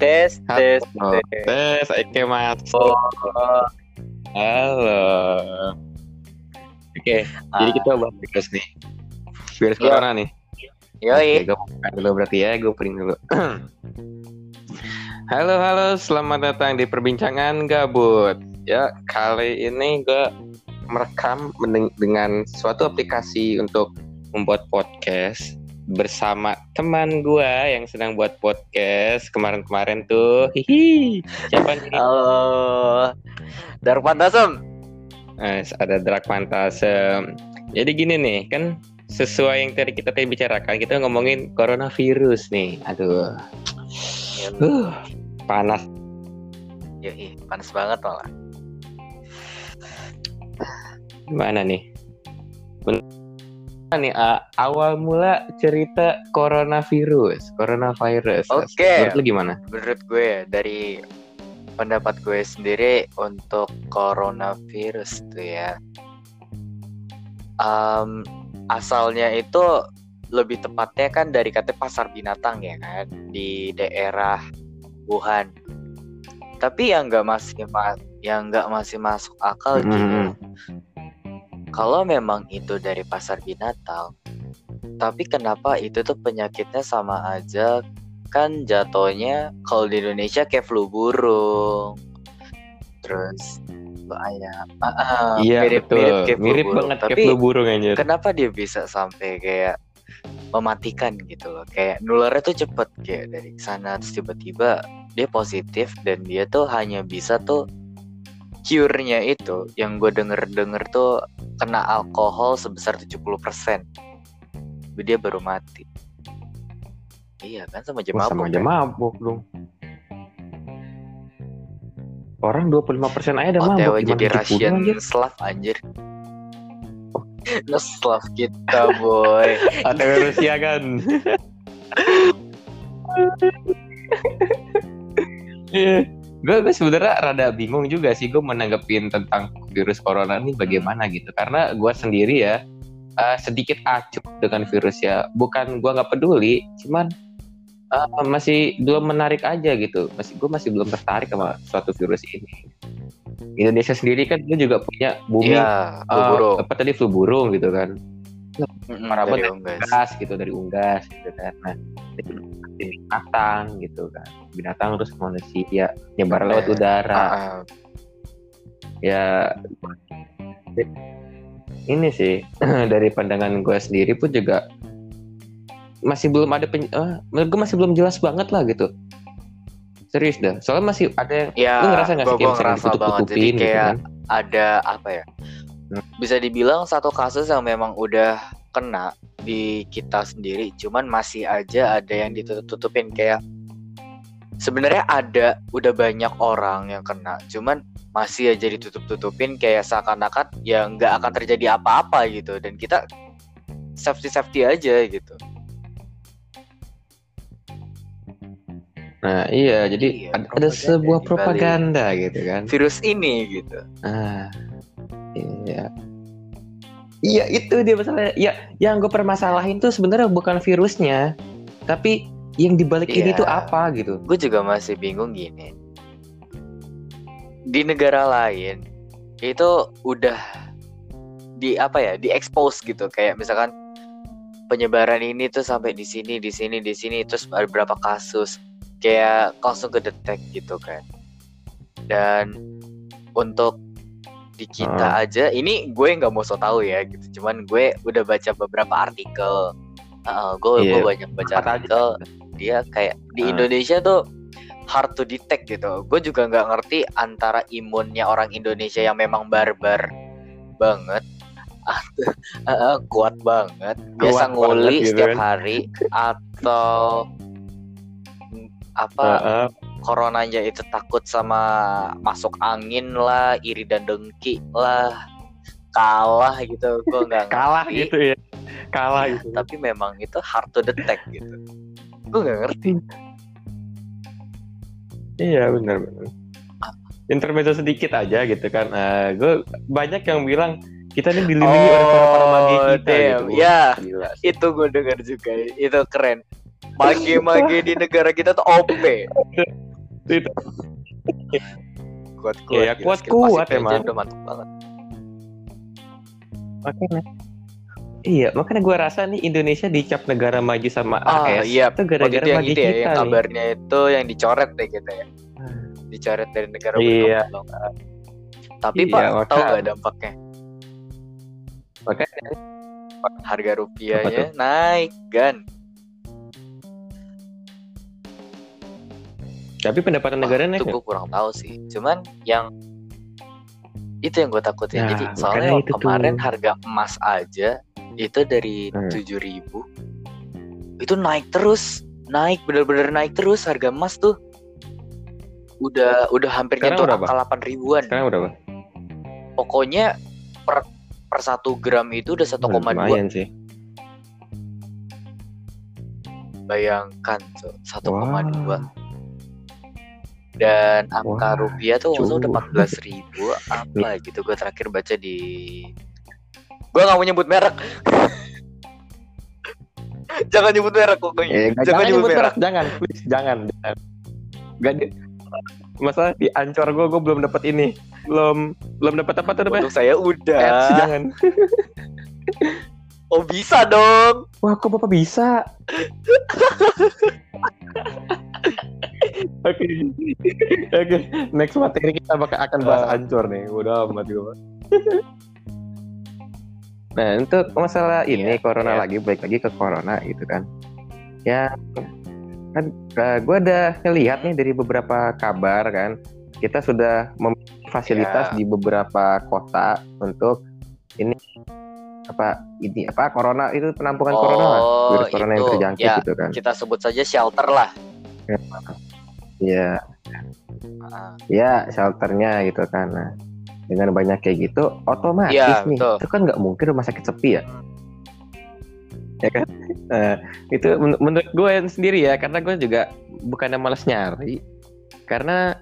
Tes, tes, tes. Tes, Oke masuk. Halo. Oke, jadi ah, kita bahas virus nih. Virus Yo. corona nih. Yoi. Oke, gue buka dulu berarti ya, gue print dulu. halo, halo, selamat datang di perbincangan gabut. Ya, kali ini gue merekam dengan suatu aplikasi untuk membuat podcast bersama teman gue yang sedang buat podcast kemarin-kemarin tuh. Hihi. Siapa nih? Halo. Darpan Tasem. Eh, ada Drak Pantasem. Jadi gini nih, kan sesuai yang tadi kita tadi bicarakan, kita ngomongin coronavirus nih. Aduh, uh, panas. Yoi, panas banget malah. Gimana nih? Nih a- awal mula cerita coronavirus, coronavirus. Oke. Menurut lu gimana? Menurut gue dari pendapat gue sendiri untuk coronavirus tuh ya. Em, asalnya itu lebih tepatnya kan dari kata pasar binatang ya kan di daerah Wuhan. Tapi yang nggak masih ma- yang nggak masih masuk akal Mhm. gitu. Kalau memang itu dari pasar binatang, tapi kenapa itu tuh penyakitnya sama aja? Kan jatuhnya kalau di Indonesia kayak flu burung, terus ayam, Ah, Iya mirip-mirip betul, kayak flu mirip burung. banget Tapi kayak flu burung anjir. kenapa dia bisa sampai kayak mematikan gitu loh? Kayak nularnya tuh cepet kayak dari sana terus tiba-tiba dia positif dan dia tuh hanya bisa tuh cure-nya itu. Yang gue denger-denger tuh kena alkohol sebesar 70% dia baru mati iya kan sama aja mabuk sama aja kan? mabuk dong. Orang 25% aja udah mabuk. OTW gimana jadi 70 Russian anjir? Slav anjir Nah, Slav kita boy OTW Rusia kan. gue gue sebenarnya rada bingung juga sih gue menanggapin tentang virus corona ini bagaimana gitu. Karena gue sendiri ya eh, sedikit acuh dengan virus ya. Bukan gue nggak peduli cuman eh, masih belum menarik aja gitu. Masih gue masih belum tertarik sama suatu virus ini. Indonesia sendiri kan dia juga punya bumi flu eh, burung. apa tadi flu burung gitu kan Parah dari unggas. unggas gitu dari unggas gitu kan nah itu dari binatang gitu kan binatang terus manusia nyebar lewat Bener. udara ah. ya ini sih dari pandangan gue sendiri pun juga masih belum ada pen, eh, menurut gue masih belum jelas banget lah gitu serius dah soalnya masih ada yang Ya, lu ngerasa nggak sih kayak ngerasa banget. Jadi gitu kayak kan ada apa ya? Bisa dibilang satu kasus yang memang udah kena di kita sendiri, cuman masih aja ada yang ditutup-tutupin. Kayak sebenarnya ada udah banyak orang yang kena, cuman masih aja ditutup-tutupin. Kayak seakan-akan ya nggak akan terjadi apa-apa gitu. Dan kita safety safety aja gitu. nah iya jadi Iya, ada, ada sebuah propaganda gitu kan. Virus ini gitu. Ah, iya. Iya itu dia masalahnya. Ya, yang gue permasalahin tuh sebenarnya bukan virusnya, tapi yang dibalik ini Iya. tuh apa gitu. gue juga masih bingung gini di negara lain itu udah di apa ya di expose gitu kayak misalkan penyebaran ini tuh sampai di sini di sini di sini terus ada berapa kasus kayak langsung ke detect gitu kan dan untuk di kita aja ini gue nggak mau so tahu ya gitu cuman gue udah baca beberapa artikel Uh, gue Iya. gue banyak baca artikel dia kayak di. Indonesia tuh hard to detect gitu. Gue juga nggak ngerti antara imunnya orang Indonesia yang memang barbar banget, kuat banget, biasa nguli banget gitu setiap kan. hari, atau apa Heeh. Coronanya itu takut sama masuk angin lah, iri dan dengki lah, kalah gitu. Gue nggak kalah ngerti. gitu ya. Kalah Iya, gitu. tapi memang itu hard to detect gitu. Gue nggak ngerti. Iya benar benar. Intermezzo sedikit aja gitu kan. gue banyak yang bilang kita ini dilindungi oleh para para magi Oh, kita damn. gitu. Ya. Gila. Itu gue dengar juga, itu keren. Mage-mage di negara kita tuh OP. itu kuat kuat Iya, kuat-kuat emang. udah mantap banget. Makanya. Iya makanya gue rasa nih Indonesia dicap negara maju sama ah AS. iya. Itu waktu gara-gara itu yang maju itu ya kita yang nih. kabarnya itu yang dicoret deh gitu ya. Dicoret dari negara Iya. berkembang tapi Iya, pak maka- tahu nggak dampaknya? Makanya. Harga rupiahnya naik kan tapi pendapatan negara naik itu gue kurang tahu sih. Cuman yang itu yang gue takutin. Ya, jadi soalnya itu kemarin tuh. harga emas aja itu dari Hmm. tujuh ribu itu naik terus naik bener-bener naik terus harga emas tuh. Udah udah hampir nyentuh angka delapan ribuan. Sekarang berapa pokoknya per per satu gram itu udah 1,2 lumayan sih. Bayangkan tuh 1,2 Wah. Dan angka Wah, rupiah tuh maksudnya udah cuy. 14 ribu apa gitu. Gue terakhir baca di gue nggak mau nyebut merek. Jangan nyebut merek pokoknya. Eh, jangan, jangan nyebut merek. merek, jangan, please, jangan, jangan. Gak di, masalah di ancor gue, gue belum dapat ini, belum belum dapat apa tuh untuk saya udah. Jangan. oh bisa dong. Wah, kok bapak bisa? Oke, oke. Next materi kita bakal akan bahas Ah. ancor nih. Udah amat gue. nah, untuk masalah ini Iya, corona iya. lagi, balik lagi ke corona gitu kan. Ya, kan gue ada ngelihat nih dari beberapa kabar kan, kita sudah memiliki fasilitas Iya. di beberapa kota untuk ini apa ini apa corona itu penampungan corona oh virus corona yang itu terjangkit ya gitu kan. kita sebut saja shelter lah Iya, Ah, ya shelternya gitu kan. Nah, dengan banyak kayak gitu, otomatis Iya, nih, betul. itu kan nggak mungkin rumah sakit sepi ya. Ya kan? Nah, itu men- menurut gue sendiri ya, karena gue juga bukannya malas nyari, karena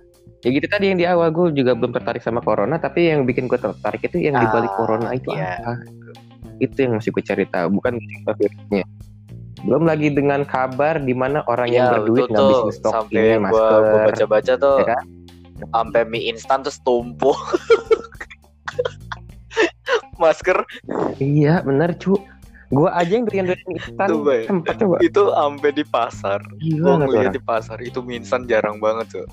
ya gitu tadi yang di awal gue juga belum tertarik sama corona, tapi yang bikin gue tertarik itu yang di balik Ah, corona itu iya. apa? Itu yang masih gue cari tahu, bukan virusnya. Belum lagi dengan kabar di mana orang yang Iya, berduit ngabisin tuh. stok sampai ini gua, masker, gua baca-baca tuh ya kan? sampai mie instan terus tumpuk masker. Iya bener cu. Gua aja yang doyan doyan instan. Sempat coba. Itu sampai di pasar. Gila gua nggak ngeliat di pasar itu mie instan jarang banget tuh.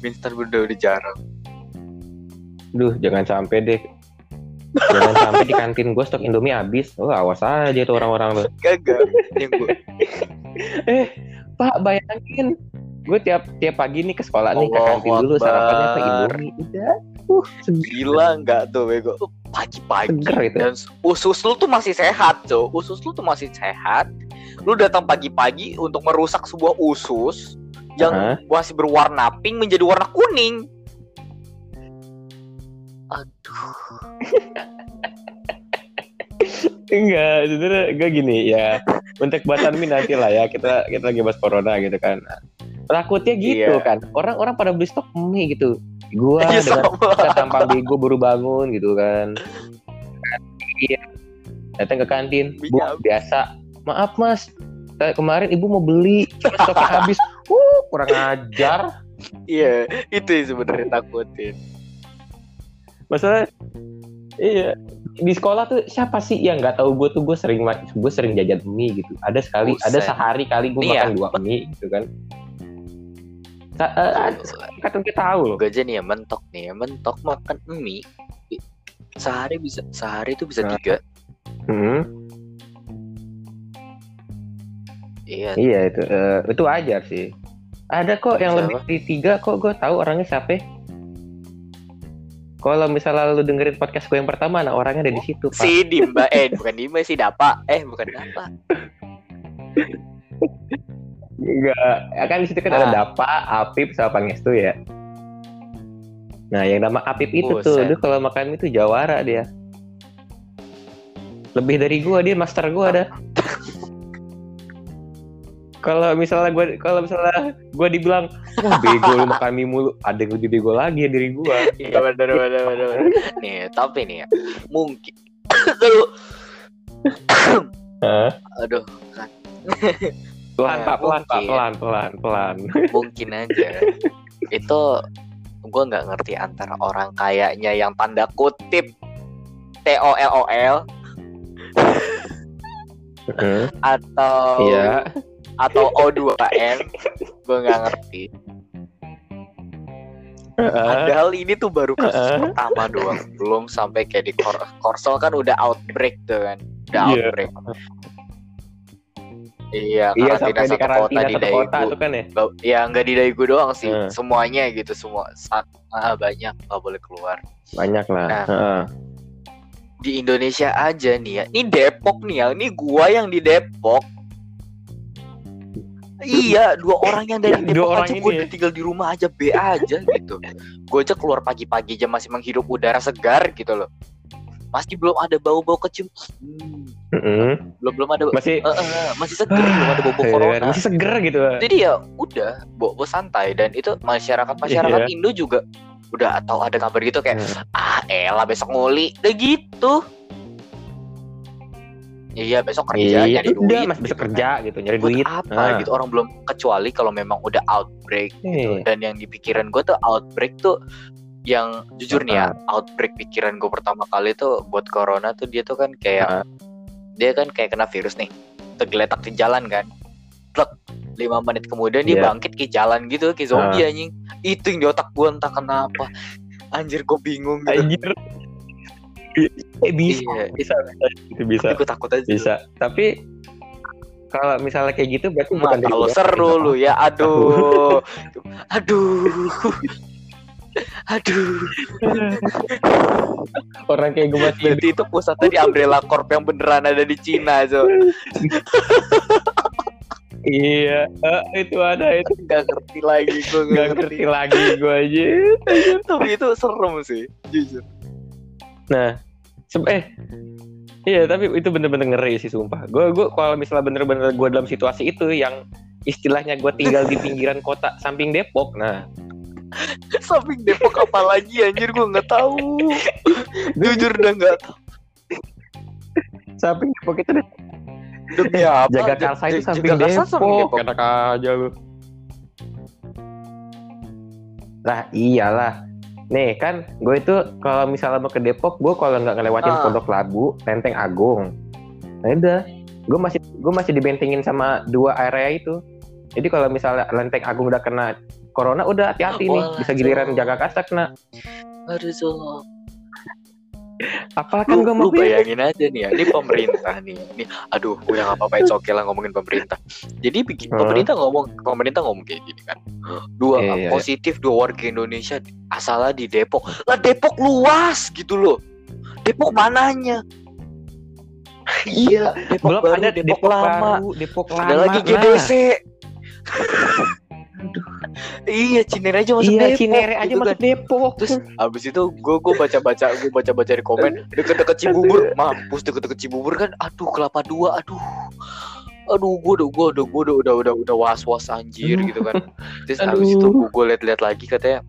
Mie instan udah udah jarang. Duh jangan sampai deh Jangan sampai di kantin gue stok Indomie habis. Oh awas aja tuh orang-orang tuh. Yang gua. Eh pak bayangin. Gue tiap tiap pagi nih ke sekolah nih ke Allahu kantin dulu Sarapannya ke. Indomie. Udah Uh seger, gila nggak tuh bego. Pagi-pagi seger itu. dan usus lu tuh masih sehat cuy usus lu tuh masih sehat. Lu datang pagi-pagi untuk merusak sebuah usus yang masih berwarna pink menjadi warna kuning aduh. Enggak sebenernya gue gini ya. Untuk batan mie nanti lah ya Kita kita lagi bahas corona gitu kan. Takutnya gitu Iya. kan Orang-orang pada beli stok mie gitu. Gua Iya, dengan kita tampang bego baru bangun gitu kan. Iya. Datang ke kantin bu biasa. Maaf mas. Kemarin ibu mau beli stoknya habis. Uh kurang ajar. Iya, itu yang sebenarnya takutin. Masalah iya di sekolah tuh siapa sih yang nggak tahu gue tuh gue sering gue sering jajan mie gitu ada sekali Buset. ada sehari kali gue Nih ya. makan dua mie gitu kan ada- kadang kita tahu loh Gue aja nih ya mentok nih ya mentok makan mie sehari bisa sehari itu bisa Nah. tiga. Hmm, Iya. iya itu eh, itu wajar sih ada kok yang Siapa? lebih dari tiga kok gue tahu orangnya siapa kalau misalnya lu dengerin podcast gue yang pertama nah orangnya ada di situ pak Si Dimba eh bukan Dimba si Dapa eh bukan Dapa. Enggak, ya kan di situ kan ada Ah. Dapa, Apip, sama Pangestu ya. Nah, yang nama Apip itu tuh, Buset. dia kalau makan itu jawara dia. Lebih dari gua dia master gua ada. kalau misalnya gua kalau misalnya gua dibilang wah bego lu makan mie mulu, ada yang lebih bego lagi dari gua. Iya benar benar benar. Nih tapi nih ya mungkin kalau Hah? aduh kan pelan Nah, pak pelan pak mungkin. pelan pelan pelan mungkin aja itu gue nggak ngerti antara orang kayaknya yang tanda kutip T O L O L atau iya atau O 2 N gue nggak ngerti padahal ini tuh baru kasus pertama doang belum sampai kayak di Kor Korsel kan udah outbreak tuh kan udah Iya. outbreak iya iya karantina satu kota karantina di satu kota Daegu tuh kan ya Nggak- ya nggak di Daegu doang sih Hmm. semuanya gitu semua Sa- ah, banyak nggak boleh keluar banyak lah Nah. Heeh. di Indonesia aja nih ya. Ini Depok nih ya. Ini gua yang di Depok. Iya, dua orang yang dari Ya, dua Depok orang aja gue ya. tinggal di rumah aja B aja gitu. Gue aja keluar pagi-pagi aja masih menghirup udara segar gitu loh. Masih belum ada bau-bau kecium. Hmm, belum belum ada masih Eh, eh, masih segar, belum ada bau-bau Iya, corona. masih seger gitu Jadi ya udah, bawa santai dan itu masyarakat masyarakat Iya. Indo juga udah tahu ada kabar gitu kayak Hmm. ah elah besok nguli udah gitu iya besok kerja iya nyari udah duit mas bisa gitu kerja gitu nyari kan. buat duit apa Ah. gitu orang belum kecuali kalau memang udah outbreak gitu Iya. dan yang di pikiran gue tuh outbreak tuh yang jujur nih ya Ah. outbreak pikiran gue pertama kali tuh buat corona tuh dia tuh kan kayak Ah. dia kan kayak kena virus nih tergeletak di jalan kan Plek. lima menit kemudian dia Iya. bangkit ke jalan gitu ke zombie anjing itu yang di otak gue entah kenapa anjir gue bingung gitu anjir eh, bisa Iya. bisa bisa bisa. gue takut aja. Bisa. Tapi kalau misalnya kayak gitu berarti bukan Mata dari lo gua. seru lu ya? Aduh. Aduh. Aduh. Orang kayak gue masih berarti itu pusatnya di Umbrella Corp yang beneran ada di Cina so iya. Eh, itu ada itu. Nggak ngerti lagi gue nggak ngerti. lagi gue aja tapi itu serem sih jujur nah eh iya tapi itu bener-bener ngeri sih sumpah. Gue gue kalau misalnya bener-bener gue dalam situasi itu yang istilahnya gue tinggal di pinggiran kota samping Depok nah. Samping Depok apa lagi anjir gue nggak tahu. Jujur udah nggak tahu. Samping Depok itu deh. Apa? Jaga Ja- Kalsa itu samping Jaga Kalsa samping Depok. Enak aja lu. Lah iyalah nih kan gue itu kalau misalnya mau ke Depok gue kalau nggak ngelewatin Ah. Pondok Labu Lenteng Agung. Nah udah. Gue masih gue masih dibentengin sama dua area itu. Jadi kalau misalnya Lenteng Agung udah kena corona udah hati-hati nih. Walah, bisa giliran jaga kasta kena. Aduh apa? Kan lu, gue lu mau bayangin aja nih ya ini pemerintah nih ini. Aduh udah nggak apa-apa okay lah ngomongin pemerintah. Jadi bikin Hmm. pemerintah ngomong pemerintah ngomong kayak gini kan. Dua Iya, iya, iya. positif dua warga Indonesia asalnya di Depok. Lah Depok luas gitu loh. Depok mananya? Iya Depok belum baru ada Depok, Depok, lama. baru Depok lama. ada lagi lah. GDC iya Cinere aja masuk iya Depok Cinere aja gitu kan. masuk Depok Terus abis itu gue gue baca baca gue baca baca di komen deket-deket Cibubur mampus deket-deket Cibubur kan aduh kelapa dua aduh aduh gue udah gue udah gue udah udah udah udah was was anjir Aduh. gitu kan terus Aduh. abis itu gue liat-liat lagi katanya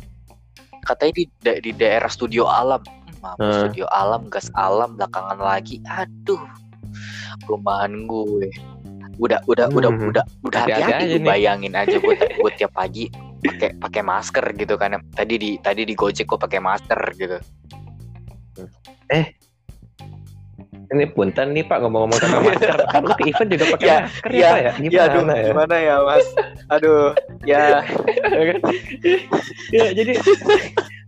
katanya di da- di daerah studio alam mampus Hmm. studio alam gas alam belakangan lagi aduh perumahan gue udah udah udah Hmm. udah udah Hati-hati hati-hati bayangin aja gue gue tiap pagi pakai pakai masker gitu kan tadi di tadi di Gojek gue pakai masker gitu Ini punten nih Pak ngomong-ngomong tentang masker. Kan lu ke event juga pakai Ya, masker ya, ya, Pak ya? ya aduh ya? gimana ya mas aduh ya ya jadi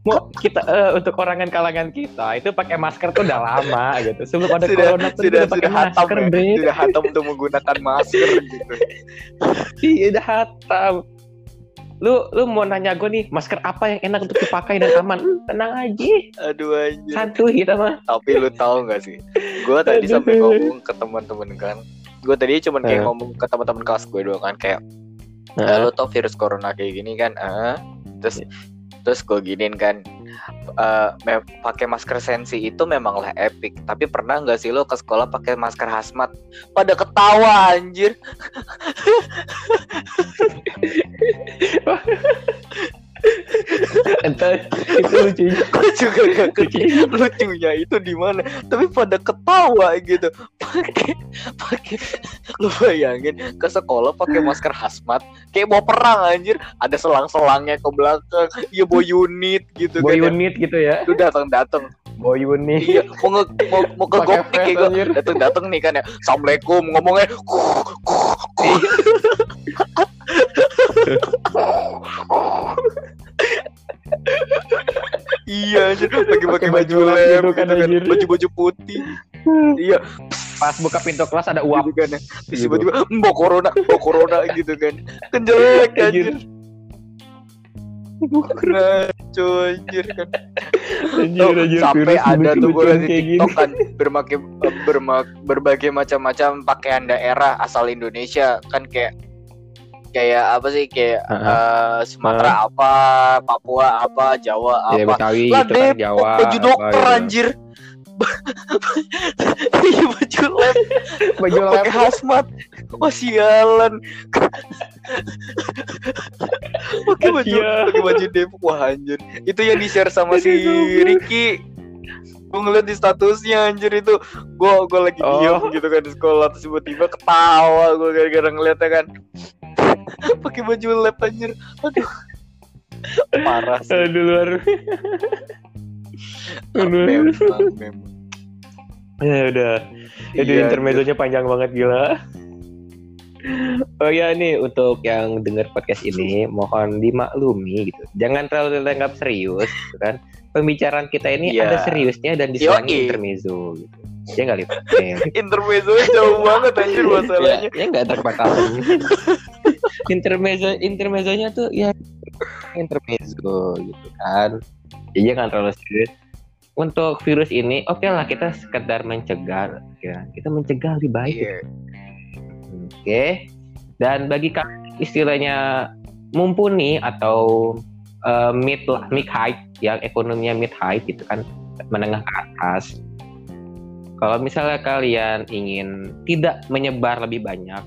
mau kita eh, untuk orangan kalangan kita itu pakai masker tuh udah lama gitu. Sebelum ada sudah corona tuh sudah udah pakai sudah hatam masker, ya sudah hatam untuk menggunakan masker gitu Iya, udah hatam. Lu lu mau nanya gue nih, masker apa yang enak untuk dipakai dan aman? Tenang aja. aduh anjir Santuy kita mah. tapi lu tahu nggak sih gue tadi Aduh. sampai ngomong ke teman-teman kan gue tadi cuma kayak Eh. ngomong ke teman-teman kelas gue doang kan kayak Nah, lo tau virus corona kayak gini kan eh terus terus gue giniin kan me- pakai masker sensi itu memanglah epic. Tapi pernah nggak sih lo ke sekolah pakai masker hazmat? Pada ketawa anjir Entah itu lucunya. gue juga gak ngerti lucunya itu di mana tapi pada ketawa gitu pakai pakai lu bayangin ke sekolah pakai masker hazmat kayak mau perang anjir ada selang-selangnya ke belakang iya bawa unit gitu Boy kan unit gitu ya. lu datang datang Boy unit. iya mau nge, mau, mau ke Pakai gopnik vest, ya anjir. datang datang nih kan ya assalamualaikum ngomongnya kuh, kuh, kuh. Iya anjir. Pakai pakai baju lab gitu kan, kan. baju baju putih. Iya. Pas buka pintu kelas ada uap. gitu kan ya. Terus Gitu. tiba-tiba mau corona mau corona gitu kan. Kan jelek anjir. Anjir. nah cuy anjir kan. Anjir, anjir, sampai ada tuh gue di. TikTok kan berbagai berma- berbagai macam-macam pakaian daerah asal Indonesia. Kan kayak kayak apa sih kayak Heeh. eh, Sumatera apa Papua apa Jawa Ya apa Betawi lah gitu kan Jawa. baju apa dokter gitu. anjir Iya baju lab Baju lab. pakai hazmat wah sialan pakai baju Iya. pakai baju Depok wah anjir itu yang di share sama si Ricky gue ngeliat di statusnya anjir itu gue gue lagi Oh. diem gitu kan di sekolah terus tiba-tiba ketawa gue gara-gara ngeliatnya kan pakai baju lab anjir aduh parah sih Aduh luar. mem, bang, mem. Ya udah. Itu Iya, intermezzonya panjang banget gila. Oh ya nih untuk yang dengar podcast ini mohon dimaklumi gitu. Jangan terlalu dianggap serius gitu kan. Pembicaraan kita ini Iya. ada seriusnya dan diselangi intermezzo gitu. Ya nggak lipat. Ya, intermezzo jauh banget anjir masalahnya ya nggak terbakar. Intermezzo intermezzonya tuh ya intermezzo gitu kan. Ya jangan terlalu serius. Untuk virus ini, oke lah kita sekedar mencegah, ya kita mencegah lebih baik. iya Oke. Dan bagi kalian istilahnya mumpuni atau eh, mid mid height yang ekonominya mid height gitu kan menengah ke atas. Kalau misalnya kalian ingin tidak menyebar lebih banyak,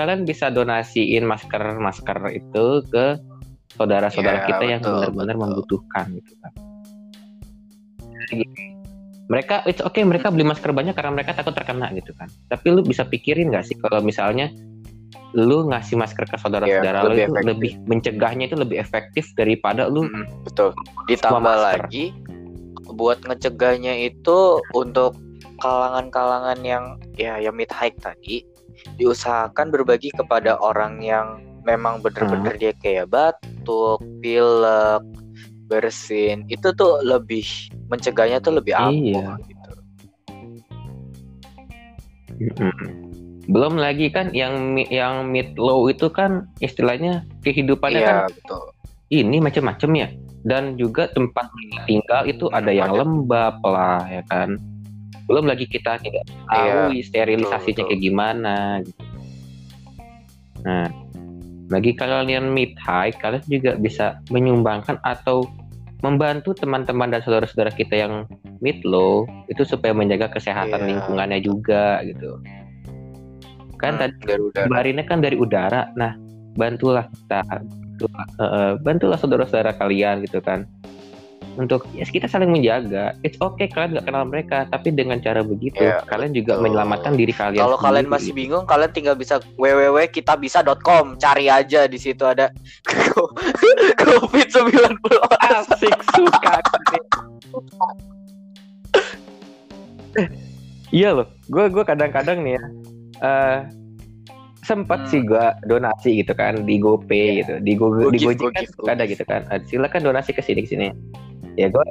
kalian bisa donasiin masker-masker itu ke saudara-saudara Iya, kita yang benar-benar membutuhkan gitu kan. Mereka it's okay mereka beli masker banyak karena mereka takut terkena gitu kan. Tapi lu bisa pikirin nggak sih kalau misalnya lu ngasih masker ke saudara-saudara Iya, lu lebih itu efektif. lebih mencegahnya itu lebih efektif daripada lu Mm, betul ditambah masker. lagi buat ngecegahnya itu untuk kalangan-kalangan yang ya yang mid high tadi diusahakan berbagi kepada orang yang memang bener-bener dia kayak batuk, pilek, bersin itu tuh lebih mencegahnya tuh lebih ampuh Iya. gitu. belum lagi kan yang yang mid low itu kan istilahnya kehidupannya kan Iya betul. ini macam-macam ya dan juga tempat tinggal itu ada yang Ada. lembab lah ya kan belum lagi kita tidak tahu sterilisasinya betul. kayak gimana gitu. nah bagi kalian mid high kalian juga bisa menyumbangkan atau membantu teman-teman dan saudara-saudara kita yang mid low itu supaya menjaga kesehatan Iya. lingkungannya juga gitu kan Hmm, tadi dari udara. Barinnya kan dari udara. Nah, bantulah kita, bantulah, eh, eh, bantulah saudara-saudara kalian gitu kan. Untuk ya kita saling menjaga. It's okay kalian nggak kenal mereka, tapi dengan cara begitu Iya, kalian juga betul. menyelamatkan diri kalian. Kalau kalian masih bingung, kalian tinggal bisa www.kitabisa.com. Cari aja di situ ada COVID-19. asik suka. Eh, iya loh, gue gue kadang-kadang nih ya. eh, sempat Hmm. sih gue donasi gitu kan di GoPay gitu, di Go di Gojek, kan suka ada gitu kan. Eh, silakan donasi ke sini ke sini. Ya gue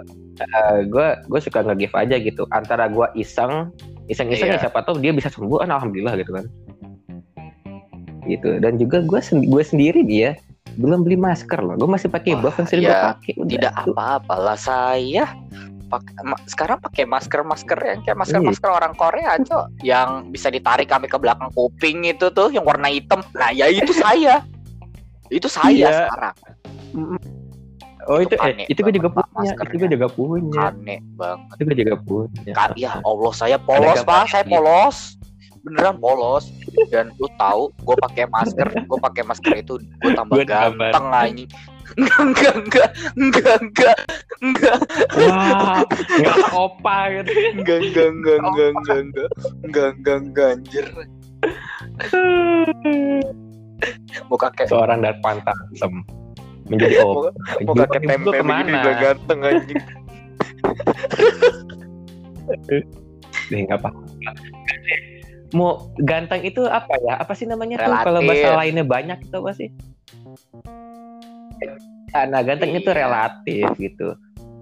gue gue suka nge-give aja gitu. Antara gue iseng, iseng-iseng Iya. ya siapa tahu dia bisa sembuh, kan alhamdulillah gitu kan. Gitu. Dan juga gue sen gue sendiri dia belum beli masker loh. Gue masih pakai buff yang sering gue ya, pakai. Udah, Tidak apa-apa lah saya. Ma- sekarang pakai masker-masker yang kayak Iya. masker-masker orang Korea, Cok. Yang bisa ditarik sampai ke belakang kuping itu tuh yang warna hitam. Nah, ya itu saya. Itu saya Iya. sekarang. Oh itu, Itu eh, itu gue juga punya, itu gue juga punya, Aneh banget. itu gue juga punya. Ka- ya Allah saya polos pak saya polos beneran polos dan lu tahu gue pakai masker gue pakai masker itu gue tambah Gua gambar. ganteng anjing enggak enggak enggak enggak enggak Wah, nggak opa gitu. enggak enggak enggak enggak enggak enggak enggak enggak enggak anjir muka kayak Seorang Darpan Tansem menjadi opa. muka kayak tempe begini udah ganteng anjing Deh, nggak apa-apa. Mau ganteng itu apa ya? Apa sih namanya tuh? Kalau bahasa lainnya banyak itu apa sih? Ah, Nah, ganteng itu Iya. relatif gitu.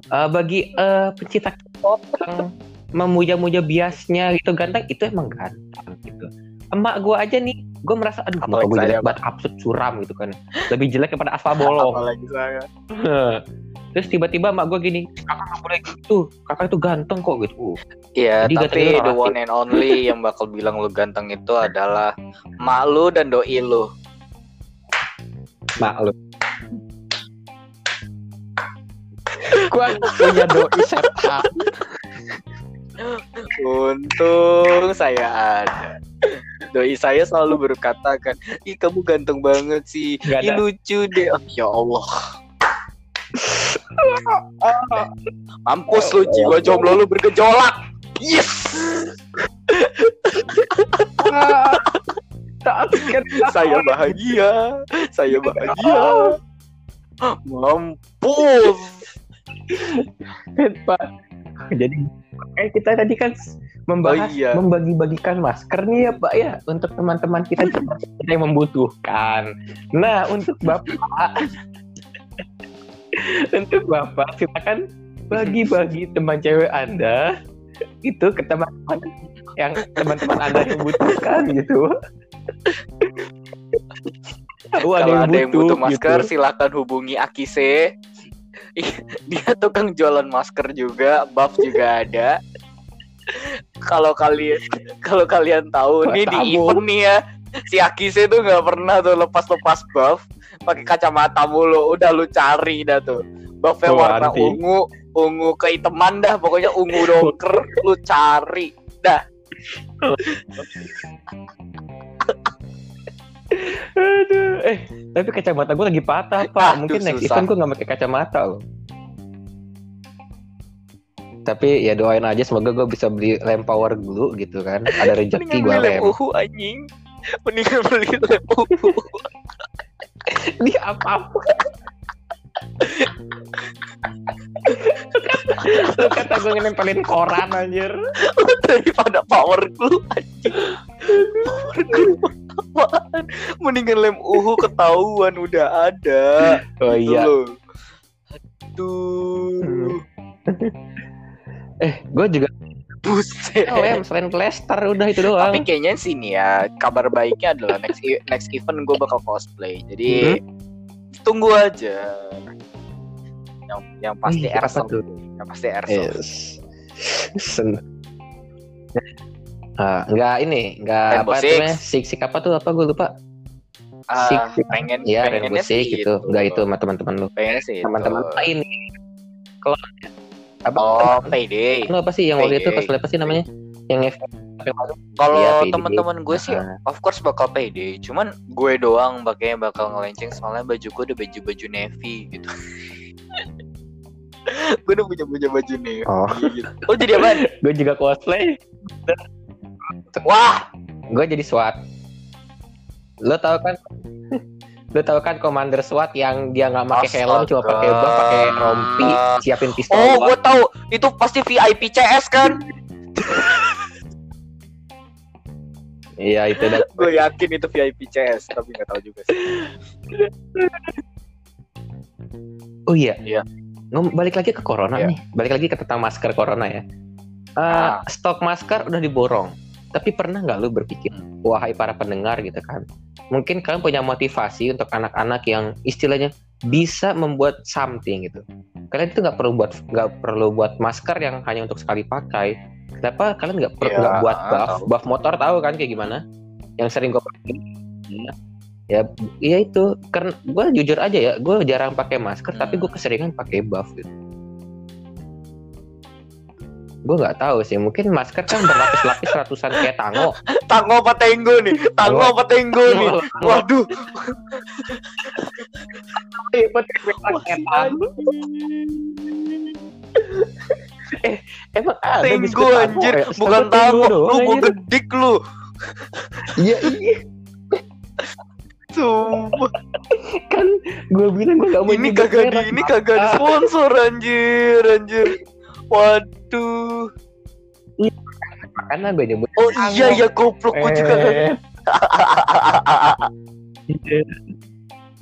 Eh, bagi eh, pencipta K-pop yang memuja-muja biasnya gitu ganteng itu emang ganteng gitu. Emak gue aja nih, gue merasa aduh Apalagi gue jelek banget absurd suram gitu kan. Lebih jelek daripada aspal bolong. Terus tiba-tiba emak gue gini, kakak nggak boleh gitu, kakak itu ganteng kok gitu. Iya, Jadi tapi itu the one and only yang bakal bilang lu ganteng itu adalah mak lu dan doi lu. Maklum. Gua punya doi setan. Untung saya ada. Doi saya selalu berkata kan, ih kamu ganteng banget sih, ih lucu deh. Oh, ya Allah. Mampus lu jiwa jomblo lu bergejolak. Yes. Saya bahagia. Saya bahagia. Mampus. Pak. Jadi kayak kita tadi kan membahas Oh, iya. membagi-bagikan masker nih ya Pak ya untuk teman-teman kita kita yang membutuhkan. Nah untuk Bapak untuk Bapak silakan bagi-bagi teman cewek Anda itu ke teman-teman yang teman-teman Anda yang membutuhkan gitu. Kalau ada yang butuh masker, gitu. silakan hubungi Akise. Ih, Dia tukang jualan masker juga, buff juga ada. Kalau kalian kalau kalian tahu nih di event nih ya, si Akise tuh nggak pernah tuh lepas-lepas buff, pakai kacamata mulu. Udah lu cari dah tuh. Buffnya Oh, warna anti. ungu, ungu kehitaman dah, pokoknya ungu doker, lu cari. Aduh, eh tapi kacamata gue lagi patah pak. Aduh, Mungkin next susah. event gue nggak pakai kacamata loh. Tapi ya doain aja semoga gue bisa beli lem power dulu gitu kan. Ada rezeki Mendingan gue lem uhu anjing. Mendingan beli lem uhu. Di apa apa. Lu kata gue nempelin koran anjir. daripada power glue anjing. Power glue apaan? Mendingan lem uhu ketahuan udah ada. Oh Gitu iya. loh. Aduh. Eh gue juga Buset. lem selain plester udah itu doang. Tapi kayaknya sini ya kabar baiknya adalah next e- next event gue bakal cosplay. Jadi tunggu aja. Yang yang pasti Ih, tuh? Yang pasti airsoft. Yes. Sen- Ah, enggak ini, enggak Rainbow apa Six. namanya? Sik sik apa tuh? Apa gue lupa. Ah, Six. pengen Iya, pengennya sih gitu. Enggak itu sama teman-teman lu. Pengennya sih. Teman-teman itu. lain. Kalau apa? Oh, payday. Lu apa sih yang waktu itu cosplay apa sih namanya? Yang F Kalau payday. teman-teman gue sih Ah. of course bakal pede cuman gue doang pakainya bakal ngelenceng soalnya baju gue udah baju baju navy gitu gue udah punya punya baju navy Oh. gitu. oh jadi apa gue juga cosplay. Wah Gue jadi SWAT. Lo tau kan? Lo tau kan komander SWAT yang dia nggak pakai helm cuma pakai buff, pakai rompi, siapin pistol. oh gue tahu itu pasti VIP CS kan Iya itu dah. gue yakin itu VIP CS tapi nggak tahu juga sih Oh iya. Iya. Ngom- balik lagi ke corona Iya. nih. Balik lagi ke tentang masker corona ya. Eh, Ah. Stok masker udah diborong. Tapi pernah nggak lu berpikir, wahai para pendengar gitu kan, mungkin kalian punya motivasi untuk anak-anak yang istilahnya bisa membuat something gitu. Kalian itu nggak perlu buat nggak perlu buat masker yang hanya untuk sekali pakai. Kenapa kalian nggak perlu Iya, nggak buat buff? tahu. Buff motor tahu kan kayak gimana? Yang sering gue pakai. Ya, iya itu. Karena gue jujur aja ya, gue jarang pakai masker, tapi Hmm. gue keseringan pakai buff gitu. Gue nggak tahu sih mungkin masker kan berlapis-lapis ratusan kayak tango Tango apa tenggo nih? Tango apa tenggo nih? Waduh. Tango. eh emang ada Tenggo anjir, ya? bukan tango. Lu anjir. gedik lu. iya iya Sumpah. kan gue bilang gue gak mau Ini kagak di ini kagak di sponsor anjir, anjir. Waduh. karena gue nyebut Oh iya ya goblok gua juga. Eh.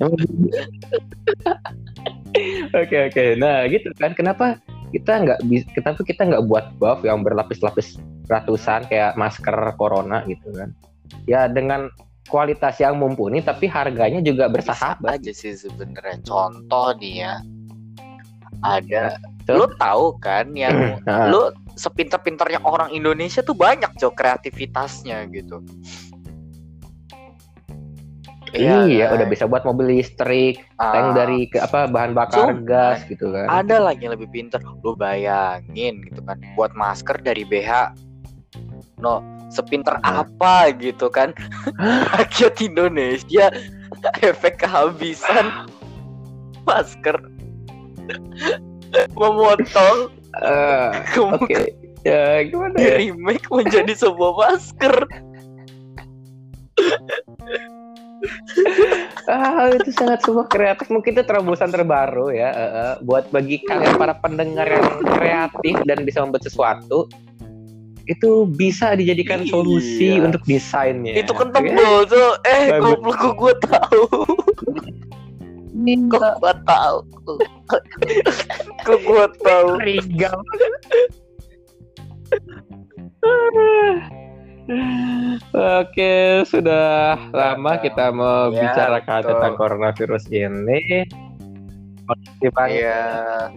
Oke oke, nah gitu kan kenapa kita nggak bisa, kenapa kita nggak buat buff yang berlapis-lapis ratusan kayak masker corona gitu kan? Ya dengan kualitas yang mumpuni tapi harganya juga Bisa bersahabat. aja sih sebenarnya. Contoh nih ya. Ada Lu tahu kan yang lu sepinter-pinternya orang Indonesia tuh banyak cok kreativitasnya gitu. iya, kan? udah bisa buat mobil listrik, Ah, tank dari ke apa bahan bakar Cuman, gas gitu kan. ada lagi yang lebih pinter. Lu bayangin gitu kan, buat masker dari BH. No, sepinter Nah. apa gitu kan? Rakyat Indonesia efek kehabisan masker memotong Eh, kemudian Oke, ya gimana di ya? remake menjadi sebuah masker. Ah, itu sangat sebuah kreatif. Mungkin itu terobosan terbaru ya. eh, eh, buat bagi kalian para pendengar yang kreatif dan bisa membuat sesuatu, itu bisa dijadikan Iya. solusi untuk desainnya. Itu kan tebel tuh. Eh, goblok gue tahu. Kok gue tahu. Kok gue tahu. Rigal. Oke, sudah lama kita membicarakan betul. tentang coronavirus ini. Banget Iya.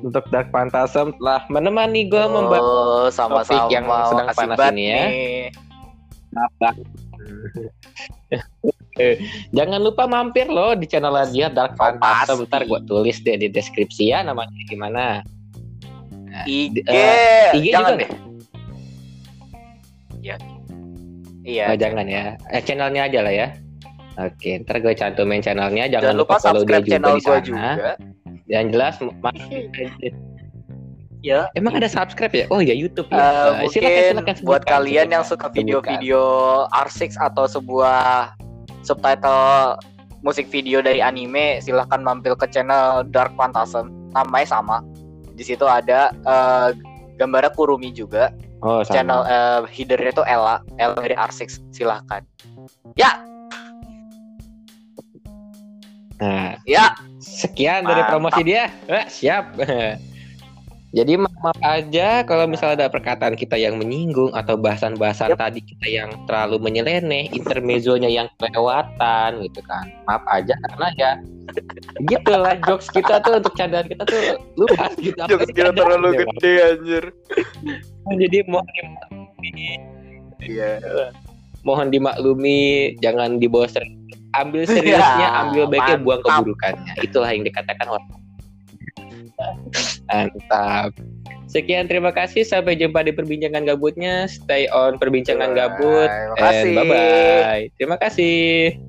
untuk Dark Phantasm telah menemani gue membahas Oh, sama-sama. topik yang sedang panas ini ya. nih. Eh, Jangan lupa mampir loh di channel dia Dark Oh, Phantasm. pasti. Ntar gue tulis deh di deskripsi ya namanya gimana. IG, Eh, IG jangan juga deh. Ya. Iya. Oh, jangan ya. Eh, channelnya aja lah ya. Oke, ntar gue cantumin channelnya. Jangan, Jangan lupa follow dia subscribe juga channel di sana. juga. Yang jelas, Ya. emang ada subscribe ya? Oh ya YouTube ya. Eh, mungkin silakan, silakan buat sebutkan, kalian yang sebutkan, suka sebutkan. video-video R6 atau sebuah subtitle musik video dari anime, silahkan mampir ke channel Dark Phantasm. Namanya sama. Di situ ada eh, gambarnya Kurumi juga. Oh, sama. Channel eh, headernya itu Ella, Ella dari R6. Silahkan. Ya, Nah, ya. Sekian dari Mantap. promosi dia. Eh, siap. Jadi maaf, aja kalau misalnya ada perkataan kita yang menyinggung atau bahasan-bahasan Yap. tadi kita yang terlalu menyeleneh, intermezzonya yang kelewatan gitu kan. Maaf aja karena ya gitu lah jokes kita tuh untuk candaan kita tuh luas gitu. Jokes kita terlalu gede anjir. Jadi mohon dimaklumi, Iya. mohon dimaklumi, jangan dibawa serius. Ambil seriusnya, Ya, ambil baiknya, buang keburukannya. Itulah yang dikatakan orang. Mantap. Sekian terima kasih sampai jumpa di perbincangan gabutnya. Stay on perbincangan gabut. Terima kasih. And bye bye. Terima kasih.